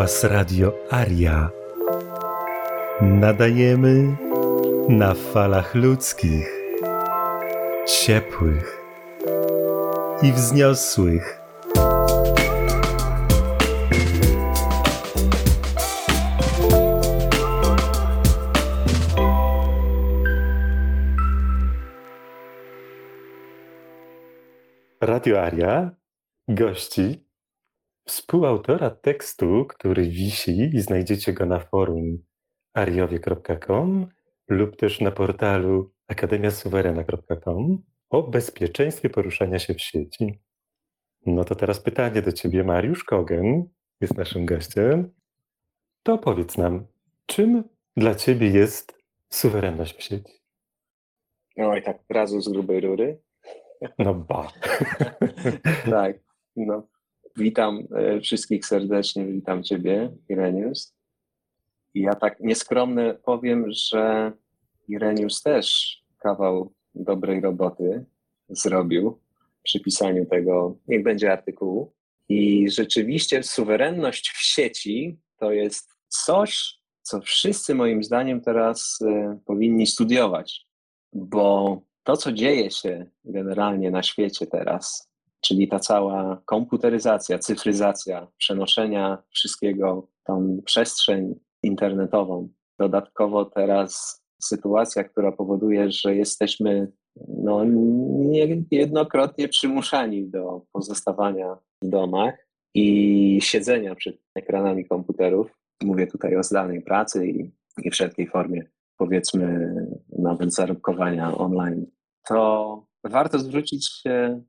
Was Radio Aria. Nadajemy na falach ludzkich, ciepłych i wzniosłych. Radio Aria gości współautora tekstu, który wisi i znajdziecie go na forum ariowie.com lub też na portalu akademiasuwerena.com o bezpieczeństwie poruszania się w sieci. No to teraz pytanie do ciebie, Mariusz Kogen jest naszym gościem. To powiedz nam, czym dla ciebie jest suwerenność w sieci? No i tak razu z grubej rury. No ba. tak, no. Witam e, wszystkich serdecznie, witam Ciebie, Irenius. I ja tak nieskromny powiem, że Irenius też kawał dobrej roboty zrobił przy pisaniu tego, niech będzie artykułu. I rzeczywiście suwerenność w sieci to jest coś, co wszyscy moim zdaniem teraz y, powinni studiować, bo to, co dzieje się generalnie na świecie teraz, czyli ta cała komputeryzacja, cyfryzacja, przenoszenia wszystkiego tą przestrzeń internetową. Dodatkowo teraz sytuacja, która powoduje, że jesteśmy no, niejednokrotnie przymuszani do pozostawania w domach i siedzenia przed ekranami komputerów. Mówię tutaj o zdalnej pracy i, i wszelkiej formie, powiedzmy, nawet zarobkowania online. To warto zwrócić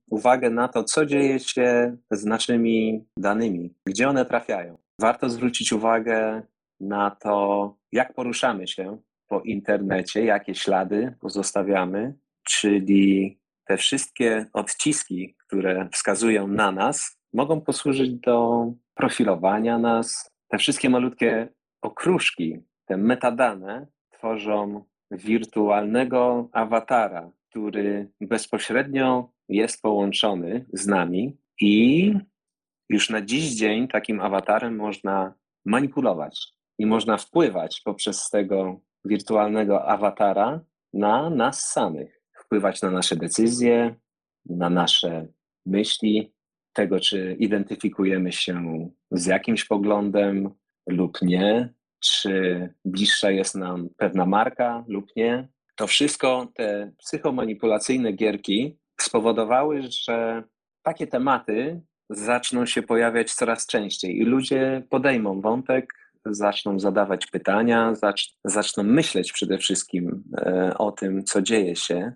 uwagę na to, co dzieje się z naszymi danymi, gdzie one trafiają. Warto zwrócić uwagę na to, jak poruszamy się po internecie, jakie ślady pozostawiamy, czyli te wszystkie odciski, które wskazują na nas, mogą posłużyć do profilowania nas. Te wszystkie malutkie okruszki, te metadane tworzą wirtualnego awatara, który bezpośrednio jest połączony z nami i już na dziś dzień takim awatarem można manipulować i można wpływać poprzez tego wirtualnego awatara na nas samych, wpływać na nasze decyzje, na nasze myśli, tego, czy identyfikujemy się z jakimś poglądem lub nie, czy bliższa jest nam pewna marka lub nie. To wszystko, te psychomanipulacyjne gierki spowodowały, że takie tematy zaczną się pojawiać coraz częściej i ludzie podejmą wątek, zaczną zadawać pytania, zacz, zaczną myśleć przede wszystkim e, o tym, co dzieje się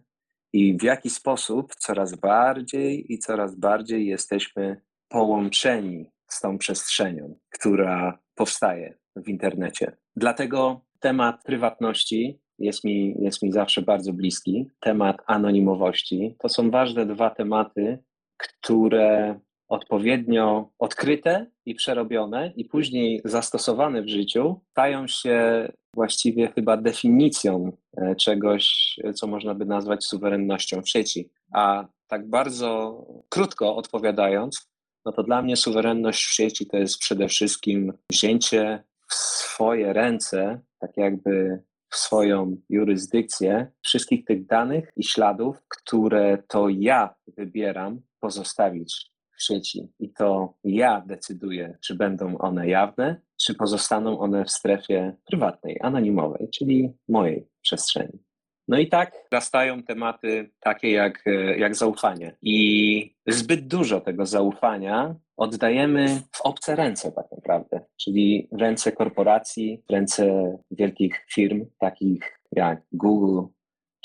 i w jaki sposób coraz bardziej i coraz bardziej jesteśmy połączeni z tą przestrzenią, która powstaje w internecie. Dlatego temat prywatności jest mi, jest mi zawsze bardzo bliski. Temat anonimowości to są ważne dwa tematy, które odpowiednio odkryte i przerobione, i później zastosowane w życiu, stają się właściwie chyba definicją e, czegoś, co można by nazwać suwerennością w sieci. A tak bardzo krótko odpowiadając, no to dla mnie suwerenność w sieci to jest przede wszystkim wzięcie w swoje ręce, tak jakby w swoją jurysdykcję wszystkich tych danych i śladów, które to ja wybieram pozostawić w sieci. I to ja decyduję, czy będą one jawne, czy pozostaną one w strefie prywatnej, anonimowej, czyli mojej przestrzeni. No i tak rastają tematy takie jak, jak zaufanie. I zbyt dużo tego zaufania oddajemy w obce ręce, tak naprawdę, czyli ręce korporacji, ręce wielkich firm, takich jak Google,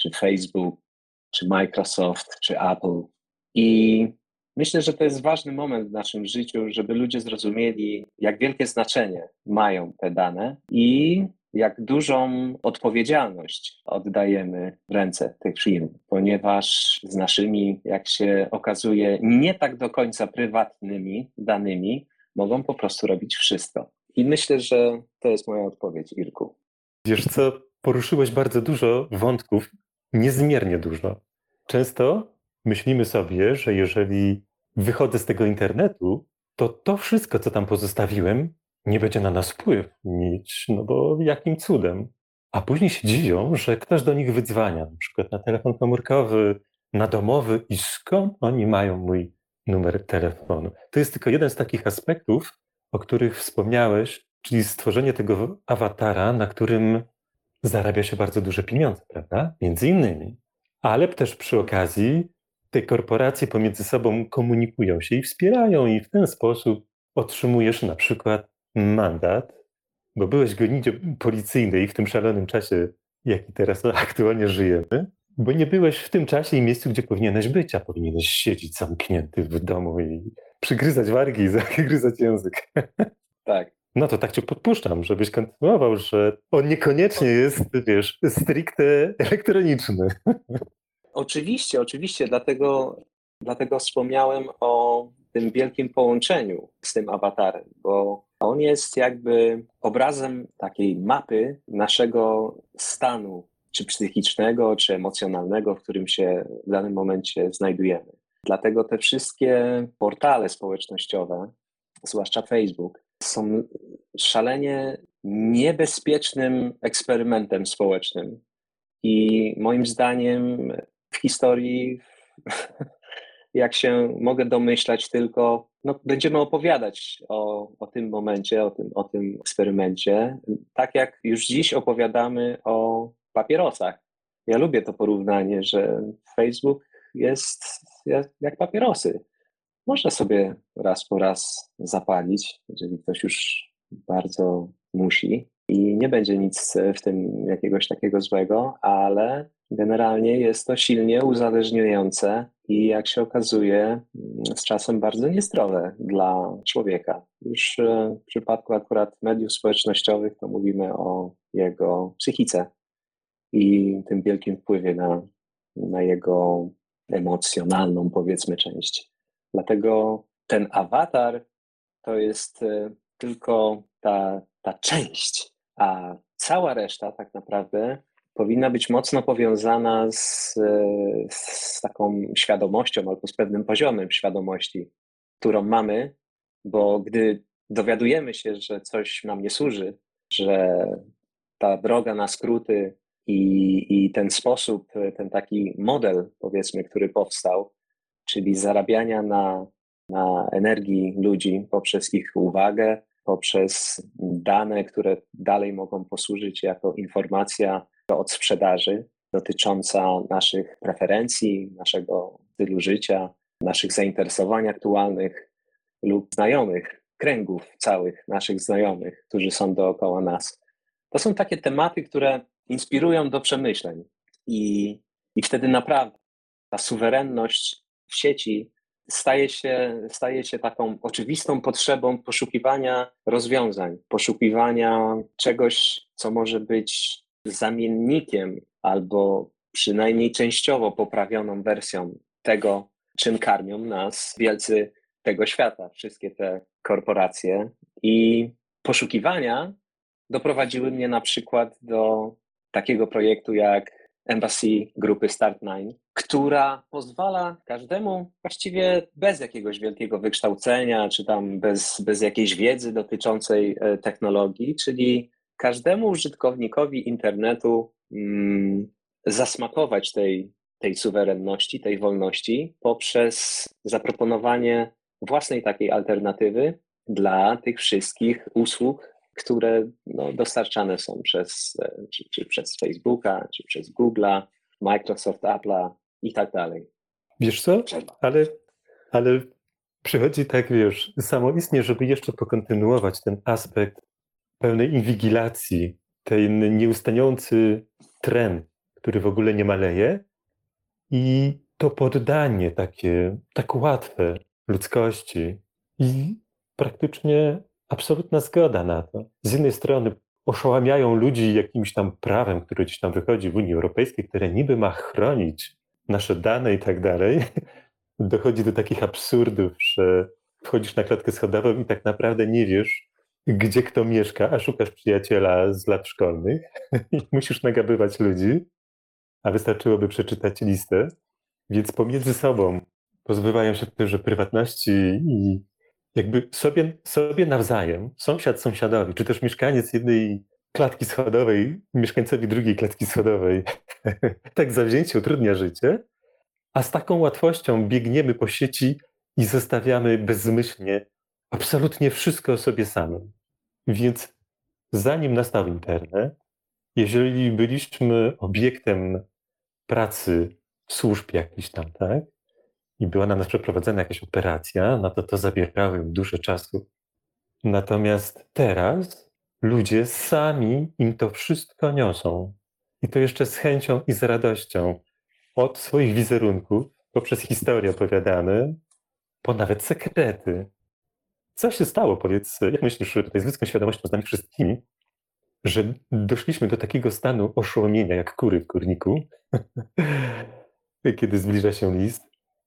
czy Facebook, czy Microsoft, czy Apple. I myślę, że to jest ważny moment w naszym życiu, żeby ludzie zrozumieli, jak wielkie znaczenie mają te dane i jak dużą odpowiedzialność oddajemy w ręce tych firm, ponieważ z naszymi, jak się okazuje, nie tak do końca prywatnymi danymi mogą po prostu robić wszystko. I myślę, że to jest moja odpowiedź, Irku. Wiesz co, poruszyłeś bardzo dużo wątków, niezmiernie dużo. Często myślimy sobie, że jeżeli wychodzę z tego internetu, to to wszystko, co tam pozostawiłem, nie będzie na nas wpływ mieć, no bo jakim cudem? A później się dziwią, że ktoś do nich wydzwania, na przykład na telefon komórkowy, na domowy i skąd oni mają mój numer telefonu. To jest tylko jeden z takich aspektów, o których wspomniałeś, czyli stworzenie tego awatara, na którym zarabia się bardzo duże pieniądze, prawda? Między innymi. Ale też przy okazji te korporacje pomiędzy sobą komunikują się i wspierają, i w ten sposób otrzymujesz na przykład mandat, bo byłeś gonicie policyjnej w tym szalonym czasie, jaki teraz aktualnie żyjemy, bo nie byłeś w tym czasie i miejscu, gdzie powinieneś być, a powinieneś siedzieć zamknięty w domu i przygryzać wargi i zagryzać język. Tak. No to tak cię podpuszczam, żebyś kontynuował, że on niekoniecznie jest, wiesz, stricte elektroniczny. Oczywiście, oczywiście, dlatego, dlatego wspomniałem o tym wielkim połączeniu z tym awatarem, bo on jest jakby obrazem takiej mapy naszego stanu, czy psychicznego, czy emocjonalnego, w którym się w danym momencie znajdujemy. Dlatego te wszystkie portale społecznościowe, zwłaszcza Facebook, są szalenie niebezpiecznym eksperymentem społecznym. I moim zdaniem w historii, jak się mogę domyślać, tylko no, będziemy opowiadać o, o tym momencie, o tym, o tym eksperymencie, tak jak już dziś opowiadamy o papierosach. Ja lubię to porównanie, że Facebook jest jak, papierosy. Można sobie raz po raz zapalić, jeżeli ktoś już bardzo musi i nie będzie nic w tym jakiegoś takiego złego, ale generalnie jest to silnie uzależniające i jak się okazuje, z czasem bardzo niezdrowe dla człowieka. Już e, w przypadku akurat mediów społecznościowych to mówimy o jego psychice i tym wielkim wpływie na, na jego emocjonalną, powiedzmy, część. Dlatego ten awatar to jest e, tylko ta, ta część, a cała reszta tak naprawdę powinna być mocno powiązana z, z taką świadomością albo z pewnym poziomem świadomości, którą mamy, bo gdy dowiadujemy się, że coś nam nie służy, że ta droga na skróty i, i ten sposób, ten taki model, powiedzmy, który powstał, czyli zarabiania na, na energii ludzi poprzez ich uwagę, poprzez dane, które dalej mogą posłużyć jako informacja od sprzedaży dotycząca naszych preferencji, naszego stylu życia, naszych zainteresowań aktualnych lub znajomych, kręgów całych naszych znajomych, którzy są dookoła nas. To są takie tematy, które inspirują do przemyśleń i, i wtedy naprawdę ta suwerenność w sieci staje się, staje się taką oczywistą potrzebą poszukiwania rozwiązań, poszukiwania czegoś, co może być zamiennikiem albo przynajmniej częściowo poprawioną wersją tego, czym karmią nas wielcy tego świata, wszystkie te korporacje. I poszukiwania doprowadziły mnie na przykład do takiego projektu jak Embassy grupy Start9, która pozwala każdemu właściwie bez jakiegoś wielkiego wykształcenia, czy tam bez, bez jakiejś wiedzy dotyczącej e, technologii, czyli każdemu użytkownikowi internetu mm, zasmakować tej, tej suwerenności, tej wolności poprzez zaproponowanie własnej takiej alternatywy dla tych wszystkich usług, które no, dostarczane są przez, e, czy, czy przez Facebooka, czy przez Google'a, Microsoft, Apple'a i tak dalej. Wiesz co? Ale, ale przychodzi tak, wiesz, samoistnie, żeby jeszcze pokontynuować ten aspekt pełnej inwigilacji, ten nieustający trend, który w ogóle nie maleje i to poddanie takie, tak łatwe ludzkości i praktycznie absolutna zgoda na to. Z jednej strony oszałamiają ludzi jakimś tam prawem, które gdzieś tam wychodzi w Unii Europejskiej, które niby ma chronić nasze dane i tak dalej. Dochodzi do takich absurdów, że wchodzisz na klatkę schodową i tak naprawdę nie wiesz, gdzie kto mieszka, a szukasz przyjaciela z lat szkolnych i musisz nagabywać ludzi, a wystarczyłoby przeczytać listę. Więc pomiędzy sobą pozbywają się też prywatności i jakby sobie, sobie nawzajem, sąsiad sąsiadowi, czy też mieszkaniec jednej klatki schodowej mieszkańcowi drugiej klatki schodowej tak zawzięcie utrudnia życie, a z taką łatwością biegniemy po sieci i zostawiamy bezmyślnie absolutnie wszystko o sobie samym. Więc zanim nastał internet, jeżeli byliśmy obiektem pracy służb jakichś tam, tak, i była na nas przeprowadzona jakaś operacja, no to to zabierało im dużo czasu. Natomiast teraz ludzie sami im to wszystko niosą. I to jeszcze z chęcią i z radością. Od swoich wizerunków, poprzez historie opowiadane, po nawet sekrety. Co się stało, powiedz, jak myślisz, tutaj z ludzką świadomością, z nami wszystkimi, że doszliśmy do takiego stanu oszołomienia, jak kury w kurniku, kiedy zbliża się list,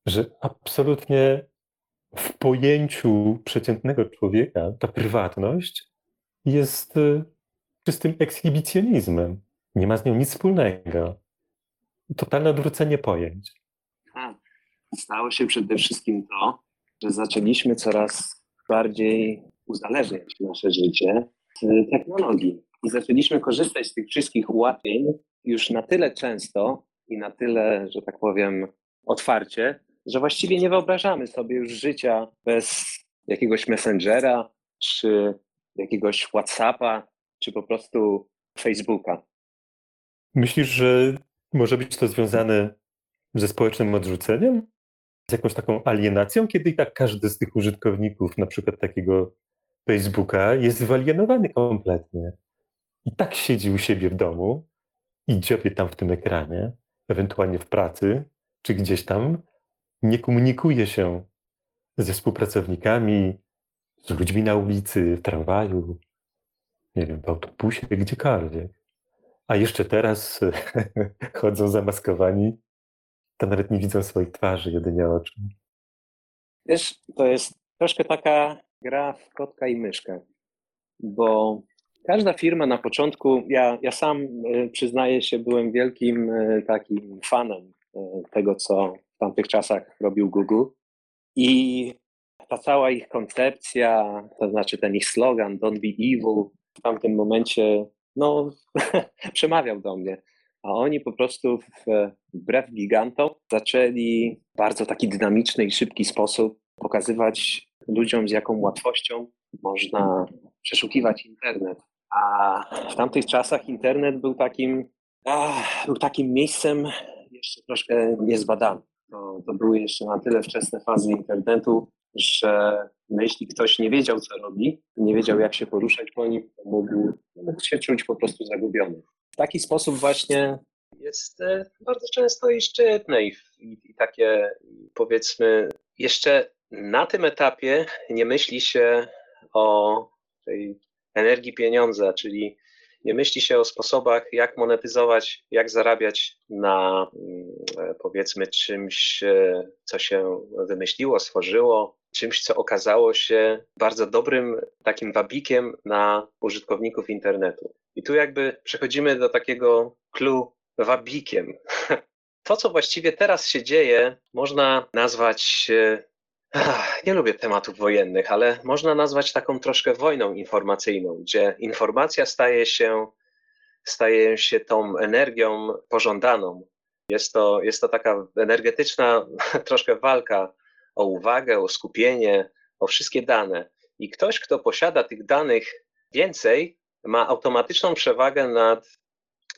że absolutnie w pojęciu przeciętnego człowieka ta prywatność jest y, czystym ekshibicjonizmem. Nie ma z nią nic wspólnego. Totalne odwrócenie pojęć. Tak. Stało się przede wszystkim to, że zaczęliśmy coraz bardziej uzależniać nasze życie z technologii. I zaczęliśmy korzystać z tych wszystkich ułatwień już na tyle często i na tyle, że tak powiem, otwarcie, że właściwie nie wyobrażamy sobie już życia bez jakiegoś Messengera, czy jakiegoś WhatsAppa, czy po prostu Facebooka. Myślisz, że może być to związane ze społecznym odrzuceniem? Z jakąś taką alienacją, kiedy i tak każdy z tych użytkowników, na przykład takiego Facebooka, jest wyalienowany kompletnie. I tak siedzi u siebie w domu i dziobie tam w tym ekranie, ewentualnie w pracy, czy gdzieś tam, nie komunikuje się ze współpracownikami, z ludźmi na ulicy, w tramwaju, nie wiem, w autobusie, gdziekolwiek. A jeszcze teraz chodzą zamaskowani, to nawet nie widzą swoich twarzy, jedynie oczu. Wiesz, to jest troszkę taka gra w kotka i myszkę, bo każda firma na początku, ja, ja sam y, przyznaję się, byłem wielkim y, takim fanem y, tego, co w tamtych czasach robił Google. I ta cała ich koncepcja, to znaczy ten ich slogan Don't be evil, w tamtym momencie no, przemawiał do mnie. A oni po prostu wbrew gigantom zaczęli w bardzo taki dynamiczny i szybki sposób pokazywać ludziom, z jaką łatwością można przeszukiwać internet. A w tamtych czasach internet był takim, ach, był takim miejscem jeszcze troszkę niezbadanym. To, to były jeszcze na tyle wczesne fazy internetu, że jeśli ktoś nie wiedział, co robi, nie wiedział, jak się poruszać po nim, to mógł, mógł się czuć po prostu zagubiony. W taki sposób właśnie jest e, bardzo często i szczytne i, i, i takie, powiedzmy, jeszcze na tym etapie nie myśli się o tej energii pieniądza, czyli nie myśli się o sposobach, jak monetyzować, jak zarabiać na mm, powiedzmy czymś, e, co się wymyśliło, stworzyło, czymś, co okazało się bardzo dobrym takim wabikiem na użytkowników internetu. I tu jakby przechodzimy do takiego clue wabikiem. To, co właściwie teraz się dzieje, można nazwać e, nie lubię tematów wojennych, ale można nazwać taką troszkę wojną informacyjną, gdzie informacja staje się, staje się tą energią pożądaną. Jest to, jest to taka energetyczna troszkę walka o uwagę, o skupienie, o wszystkie dane. I ktoś, kto posiada tych danych więcej, ma automatyczną przewagę nad,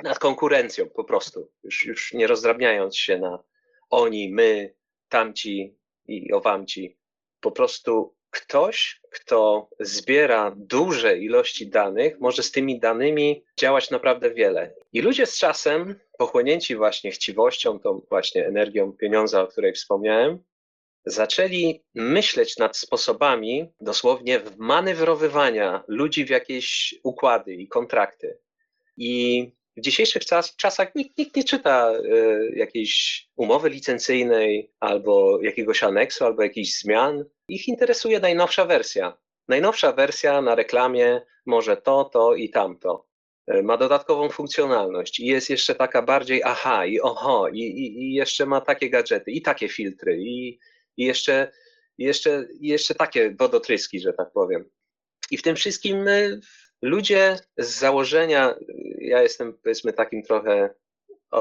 nad konkurencją po prostu, już, już nie rozdrabniając się na oni, my, tamci, i owamci. Po prostu ktoś, kto zbiera duże ilości danych, może z tymi danymi działać naprawdę wiele. I ludzie z czasem, pochłonięci właśnie chciwością, tą właśnie energią pieniądza, o której wspomniałem, zaczęli myśleć nad sposobami dosłownie manewrowywania ludzi w jakieś układy i kontrakty. I w dzisiejszych czas, czasach nikt, nikt nie czyta y, jakiejś umowy licencyjnej, albo jakiegoś aneksu, albo jakichś zmian. Ich interesuje najnowsza wersja. Najnowsza wersja na reklamie może to, to i tamto. Y, ma dodatkową funkcjonalność i jest jeszcze taka bardziej aha i oho, i, i, i jeszcze ma takie gadżety, i takie filtry, i, i jeszcze jeszcze, jeszcze takie wodotryski, że tak powiem. I w tym wszystkim y, ludzie z założenia, ja jestem powiedzmy takim trochę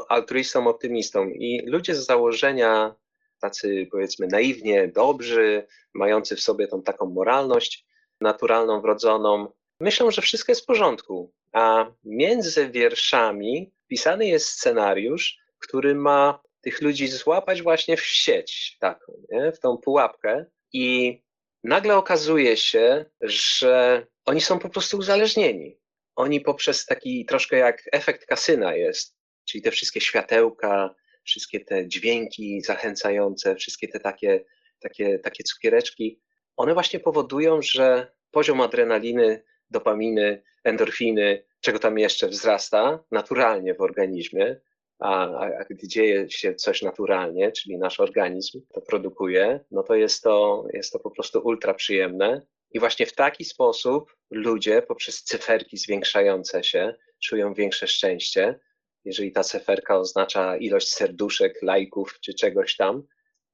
altruistą, optymistą i ludzie z założenia tacy powiedzmy naiwnie dobrzy, mający w sobie tą taką moralność naturalną, wrodzoną, myślą, że wszystko jest w porządku. A między wierszami pisany jest scenariusz, który ma tych ludzi złapać właśnie w sieć taką, nie? w tą pułapkę i nagle okazuje się, że oni są po prostu uzależnieni. Oni poprzez taki troszkę jak efekt kasyna jest, czyli te wszystkie światełka, wszystkie te dźwięki zachęcające, wszystkie te takie, takie, takie cukiereczki, one właśnie powodują, że poziom adrenaliny, dopaminy, endorfiny, czego tam jeszcze wzrasta naturalnie w organizmie, a, a, gdy dzieje się coś naturalnie, czyli nasz organizm to produkuje, no to jest to, jest to po prostu ultra przyjemne. I właśnie w taki sposób ludzie poprzez cyferki zwiększające się czują większe szczęście. Jeżeli ta cyferka oznacza ilość serduszek, lajków czy czegoś tam,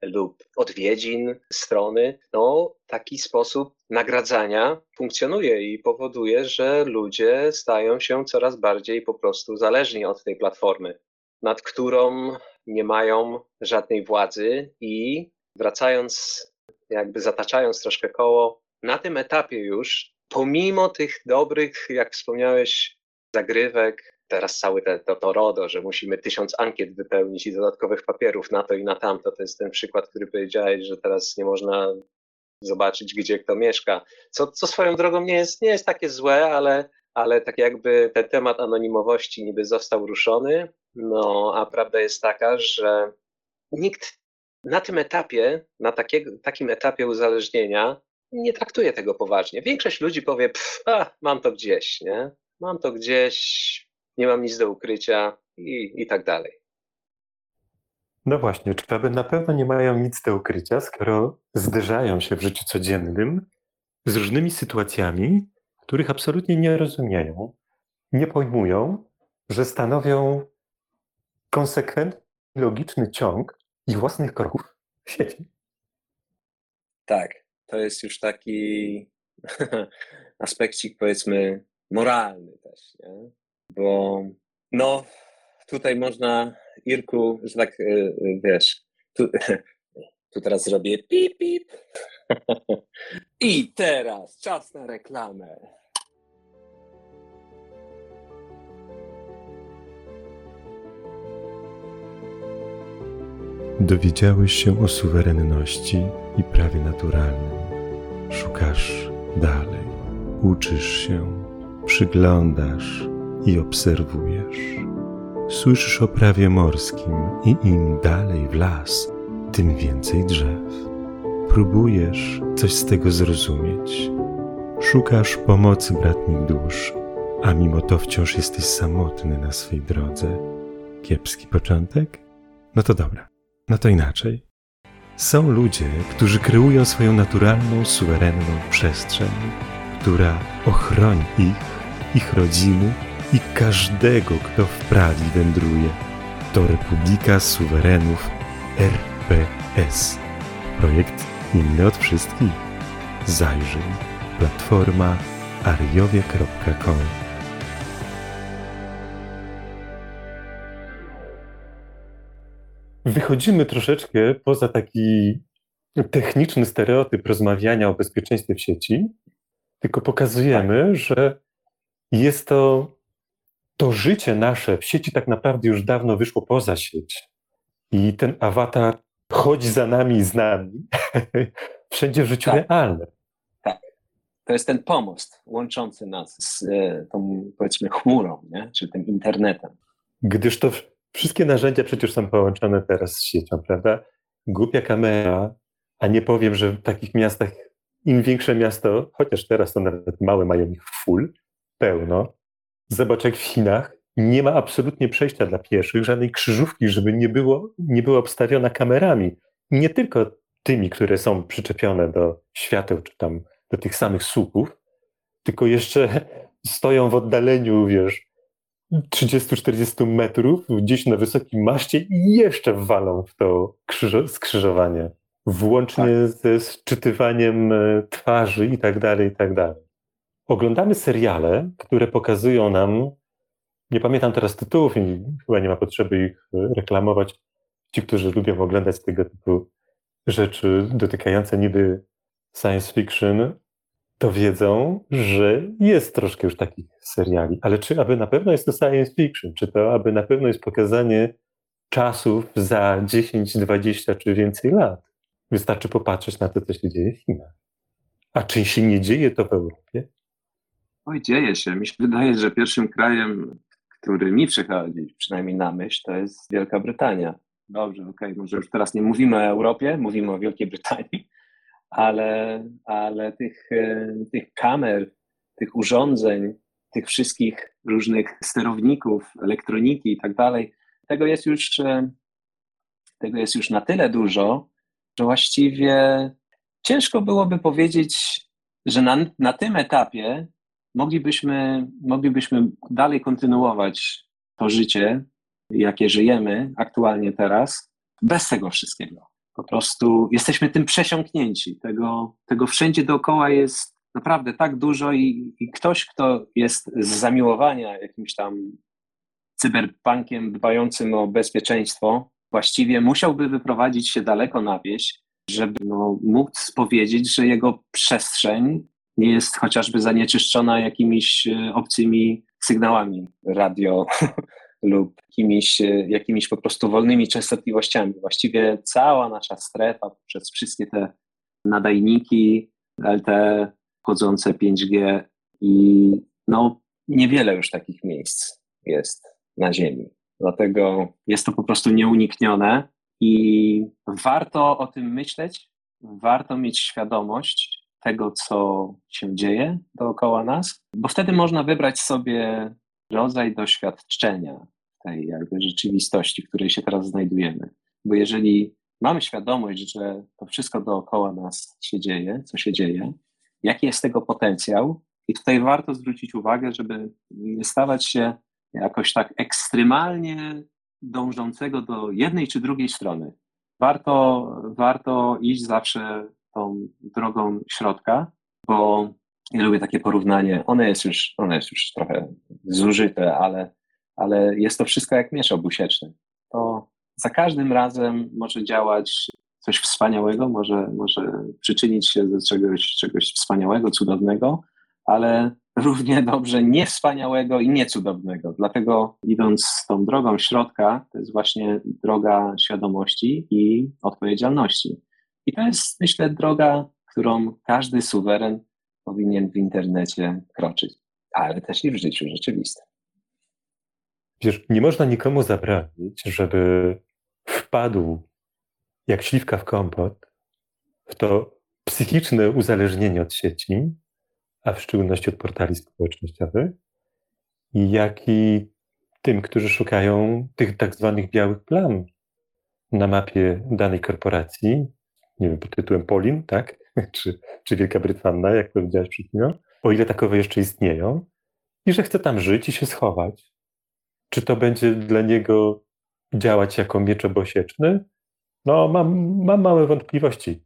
lub odwiedzin strony, no taki sposób nagradzania funkcjonuje i powoduje, że ludzie stają się coraz bardziej po prostu zależni od tej platformy nad którą nie mają żadnej władzy i wracając, jakby zataczając troszkę koło, na tym etapie już, pomimo tych dobrych, jak wspomniałeś, zagrywek, teraz całe te, to, to RODO, że musimy tysiąc ankiet wypełnić i dodatkowych papierów na to i na tamto, to jest ten przykład, który powiedziałeś, że teraz nie można zobaczyć, gdzie kto mieszka, co, co swoją drogą nie jest, nie jest takie złe, ale, ale tak jakby ten temat anonimowości niby został ruszony, no, a prawda jest taka, że nikt na tym etapie, na takiego, takim etapie uzależnienia, nie traktuje tego poważnie. Większość ludzi powie, pff, a, mam to gdzieś, nie? Mam to gdzieś, nie mam nic do ukrycia i, i tak dalej. No właśnie, czy aby na pewno nie mają nic do ukrycia, skoro zderzają się w życiu codziennym z różnymi sytuacjami, których absolutnie nie rozumieją, nie pojmują, że stanowią konsekwentny, logiczny ciąg ich własnych kroków w sieci. Tak, to jest już taki aspekcik powiedzmy moralny też, nie? bo no tutaj można Irku, że tak y, wiesz, tu, tu teraz zrobię pip pip i teraz czas na reklamę. Dowiedziałeś się o suwerenności i prawie naturalnym. Szukasz dalej, uczysz się, przyglądasz i obserwujesz. Słyszysz o prawie morskim i im dalej w las, tym więcej drzew. Próbujesz coś z tego zrozumieć. Szukasz pomocy bratnich dusz, a mimo to wciąż jesteś samotny na swej drodze. Kiepski początek? No to dobra. No to inaczej. Są ludzie, którzy kreują swoją naturalną, suwerenną przestrzeń, która ochroni ich, ich rodziny i każdego, kto w prawi wędruje. To Republika Suwerenów RPS. Projekt inny od wszystkich. Zajrzyj. Platforma ariowie.com Wychodzimy troszeczkę poza taki techniczny stereotyp rozmawiania o bezpieczeństwie w sieci, tylko pokazujemy, tak. że jest to, to życie nasze w sieci tak naprawdę już dawno wyszło poza sieć. I ten awatar chodzi za nami i z nami wszędzie w życiu tak. realnym. Tak. To jest ten pomost łączący nas z e, tą, powiedzmy, chmurą, nie? czy tym internetem. Gdyż to Wszystkie narzędzia przecież są połączone teraz z siecią, prawda? Głupia kamera, a nie powiem, że w takich miastach, im większe miasto, chociaż teraz to nawet małe mają ich full, pełno. Zobacz jak w Chinach nie ma absolutnie przejścia dla pieszych, żadnej krzyżówki, żeby nie było, nie była obstawiona kamerami. Nie tylko tymi, które są przyczepione do świateł, czy tam do tych samych słupów, tylko jeszcze stoją w oddaleniu, wiesz, 30-40 metrów gdzieś na wysokim maszcie i jeszcze walą w to skrzyżowanie. włącznie tak. ze sczytywaniem e, twarzy i tak dalej, i tak dalej. Oglądamy seriale, które pokazują nam, nie pamiętam teraz tytułów i chyba nie ma potrzeby ich e, reklamować, ci, którzy lubią oglądać tego typu rzeczy dotykające niby science fiction, to wiedzą, że jest troszkę już takich seriali. Ale czy aby na pewno jest to science fiction? Czy to aby na pewno jest pokazanie czasów za 10, 20 czy więcej lat? Wystarczy popatrzeć na to, co się dzieje w Chinach. A czy się nie dzieje to w Europie? Oj, dzieje się. Mi się wydaje, że pierwszym krajem, który mi przychodzi, przynajmniej na myśl, to jest Wielka Brytania. Dobrze, okej, okay. może już teraz nie mówimy o Europie, mówimy o Wielkiej Brytanii, ale, ale tych, e, tych kamer, tych urządzeń, tych wszystkich różnych sterowników, elektroniki i tak dalej, tego jest już, e, tego jest już na tyle dużo, że właściwie ciężko byłoby powiedzieć, że na, na tym etapie moglibyśmy, moglibyśmy dalej kontynuować to życie, jakie żyjemy aktualnie teraz, bez tego wszystkiego. Po prostu jesteśmy tym przesiąknięci. Tego, tego wszędzie dookoła jest naprawdę tak dużo i, i ktoś, kto jest z zamiłowania jakimś tam cyberpunkiem dbającym o bezpieczeństwo, właściwie musiałby wyprowadzić się daleko na wieś, żeby no, móc powiedzieć, że jego przestrzeń nie jest chociażby zanieczyszczona jakimiś e, obcymi sygnałami radio lub jakimiś, e, jakimiś po prostu wolnymi częstotliwościami. Właściwie cała nasza strefa przez wszystkie te nadajniki LTE wchodzące 5G i no niewiele już takich miejsc jest na Ziemi. Dlatego jest to po prostu nieuniknione i warto o tym myśleć, warto mieć świadomość tego, co się dzieje dookoła nas, bo wtedy można wybrać sobie rodzaj doświadczenia tej jakby rzeczywistości, w której się teraz znajdujemy. Bo jeżeli mamy świadomość, że to wszystko dookoła nas się dzieje, co się dzieje, jaki jest tego potencjał, i tutaj warto zwrócić uwagę, żeby nie stawać się jakoś tak ekstremalnie dążącego do jednej czy drugiej strony. Warto, warto iść zawsze tą drogą środka, bo ja lubię takie porównanie. One jest już, one jest już trochę zużyte, ale, ale jest to wszystko jak miecz obusieczny. To za każdym razem może działać coś wspaniałego, może, może przyczynić się do czegoś, czegoś wspaniałego, cudownego, ale równie dobrze niewspaniałego i niecudownego. Dlatego idąc tą drogą środka, to jest właśnie droga świadomości i odpowiedzialności. I to jest, myślę, droga, którą każdy suweren powinien w internecie kroczyć, ale też i w życiu rzeczywistym. Wiesz, nie można nikomu zabranić, żeby wpadł jak śliwka w kompot w to psychiczne uzależnienie od sieci, a w szczególności od portali społecznościowych, jak i tym, którzy szukają tych tak zwanych białych plam na mapie danej korporacji, nie wiem, pod tytułem Polin, tak? czy, czy Wielka Brytania, jak powiedziałeś przed chwilą, o ile takowe jeszcze istnieją, i że chce tam żyć i się schować. Czy to będzie dla niego działać jako miecz obosieczny? No, mam, mam małe wątpliwości.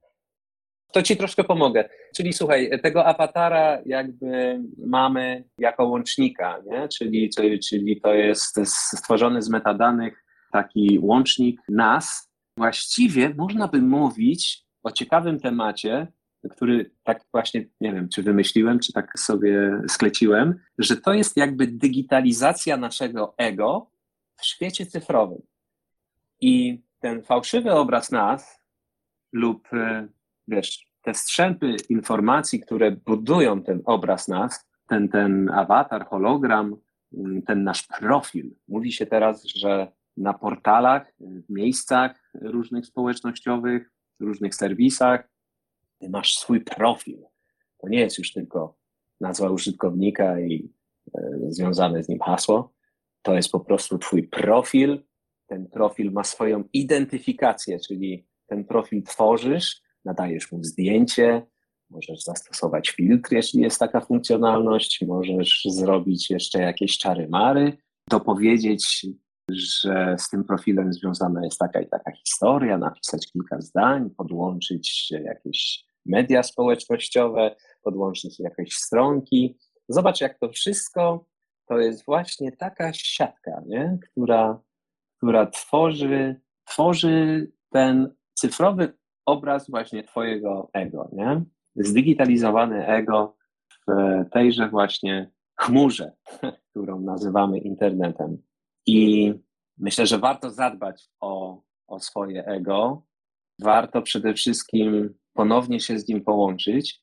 To ci troszkę pomogę. Czyli słuchaj, tego awatara jakby mamy jako łącznika, nie? Czyli, czyli, to jest stworzony z metadanych taki łącznik nas. Właściwie można by mówić o ciekawym temacie, który tak właśnie, nie wiem, czy wymyśliłem, czy tak sobie skleciłem, że to jest jakby digitalizacja naszego ego w świecie cyfrowym. I ten fałszywy obraz nas lub, e, wiesz, te strzępy informacji, które budują ten obraz nas, ten, ten awatar, hologram, mm, ten nasz profil. Mówi się teraz, że na portalach, w miejscach różnych społecznościowych, różnych serwisach, masz swój profil. To nie jest już tylko nazwa użytkownika i e, związane z nim hasło. To jest po prostu twój profil. Ten profil ma swoją identyfikację, czyli ten profil tworzysz, nadajesz mu zdjęcie, możesz zastosować filtr, jeśli jest taka funkcjonalność, możesz zrobić jeszcze jakieś czary mary, dopowiedzieć że z tym profilem związana jest taka i taka historia, napisać kilka zdań, podłączyć jakieś media społecznościowe, podłączyć jakieś stronki. Zobacz, jak to wszystko to jest właśnie taka siatka, nie? Która, która tworzy, tworzy ten cyfrowy obraz właśnie Twojego ego, nie? Zdigitalizowane ego w tejże właśnie chmurze, którą nazywamy internetem. I myślę, że warto zadbać o, o swoje ego. Warto przede wszystkim ponownie się z nim połączyć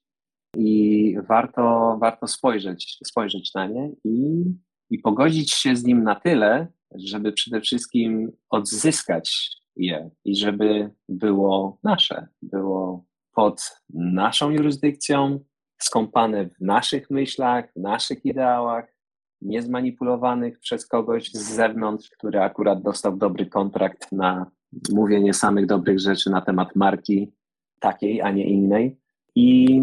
i warto, warto spojrzeć, spojrzeć na nie i, i pogodzić się z nim na tyle, żeby przede wszystkim odzyskać je i żeby było nasze, było pod naszą jurysdykcją, skąpane w naszych myślach, w naszych ideałach, niezmanipulowanych przez kogoś z zewnątrz, który akurat dostał dobry kontrakt na mówienie samych dobrych rzeczy na temat marki takiej, a nie innej. I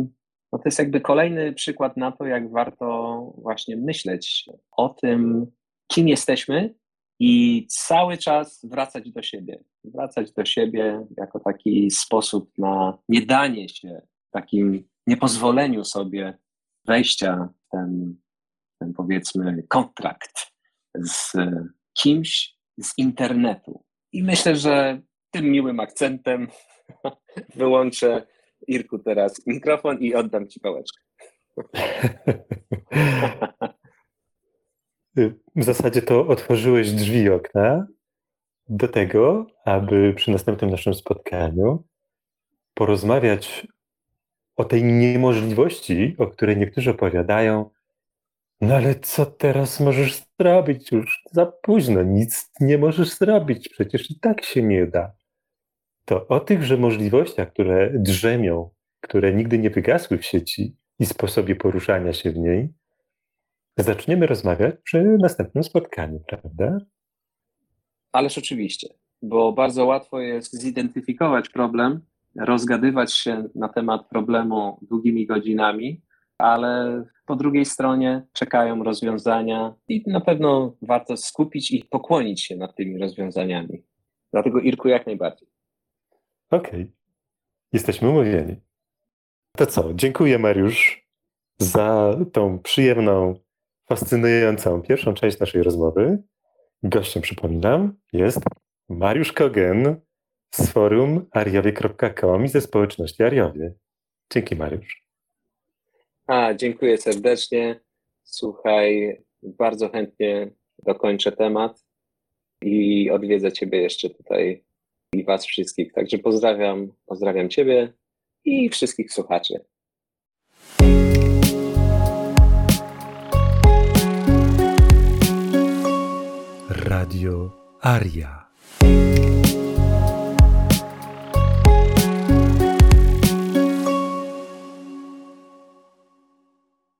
no to jest jakby kolejny przykład na to, jak warto właśnie myśleć o tym, kim jesteśmy i cały czas wracać do siebie. Wracać do siebie jako taki sposób na nie danie się, takim niepozwoleniu sobie wejścia w ten powiedzmy kontrakt z kimś z internetu. I myślę, że tym miłym akcentem wyłączę Irku teraz mikrofon i oddam Ci pałeczkę. W zasadzie to otworzyłeś drzwi okna do tego, aby przy następnym naszym spotkaniu porozmawiać o tej niemożliwości, o której niektórzy opowiadają. No ale co teraz możesz zrobić? Już za późno, nic nie możesz zrobić, przecież i tak się nie da to o tychże możliwościach, które drzemią, które nigdy nie wygasły w sieci i sposobie poruszania się w niej, zaczniemy rozmawiać przy następnym spotkaniu, prawda? Ależ oczywiście, bo bardzo łatwo jest zidentyfikować problem, rozgadywać się na temat problemu długimi godzinami, ale po drugiej stronie czekają rozwiązania i na pewno warto skupić i pokłonić się nad tymi rozwiązaniami. Dlatego Irku jak najbardziej. Okej. Okay. Jesteśmy umówieni. To co? Dziękuję, Mariusz, za tą przyjemną, fascynującą pierwszą część naszej rozmowy. Gościem, przypominam, jest Mariusz Kogen z forum ariowie.com i ze społeczności Ariowie. Dzięki, Mariusz. A, dziękuję serdecznie. Słuchaj, bardzo chętnie dokończę temat i odwiedzę Ciebie jeszcze tutaj i Was wszystkich. Także pozdrawiam, pozdrawiam Ciebie i wszystkich słuchaczy. Radio Aria.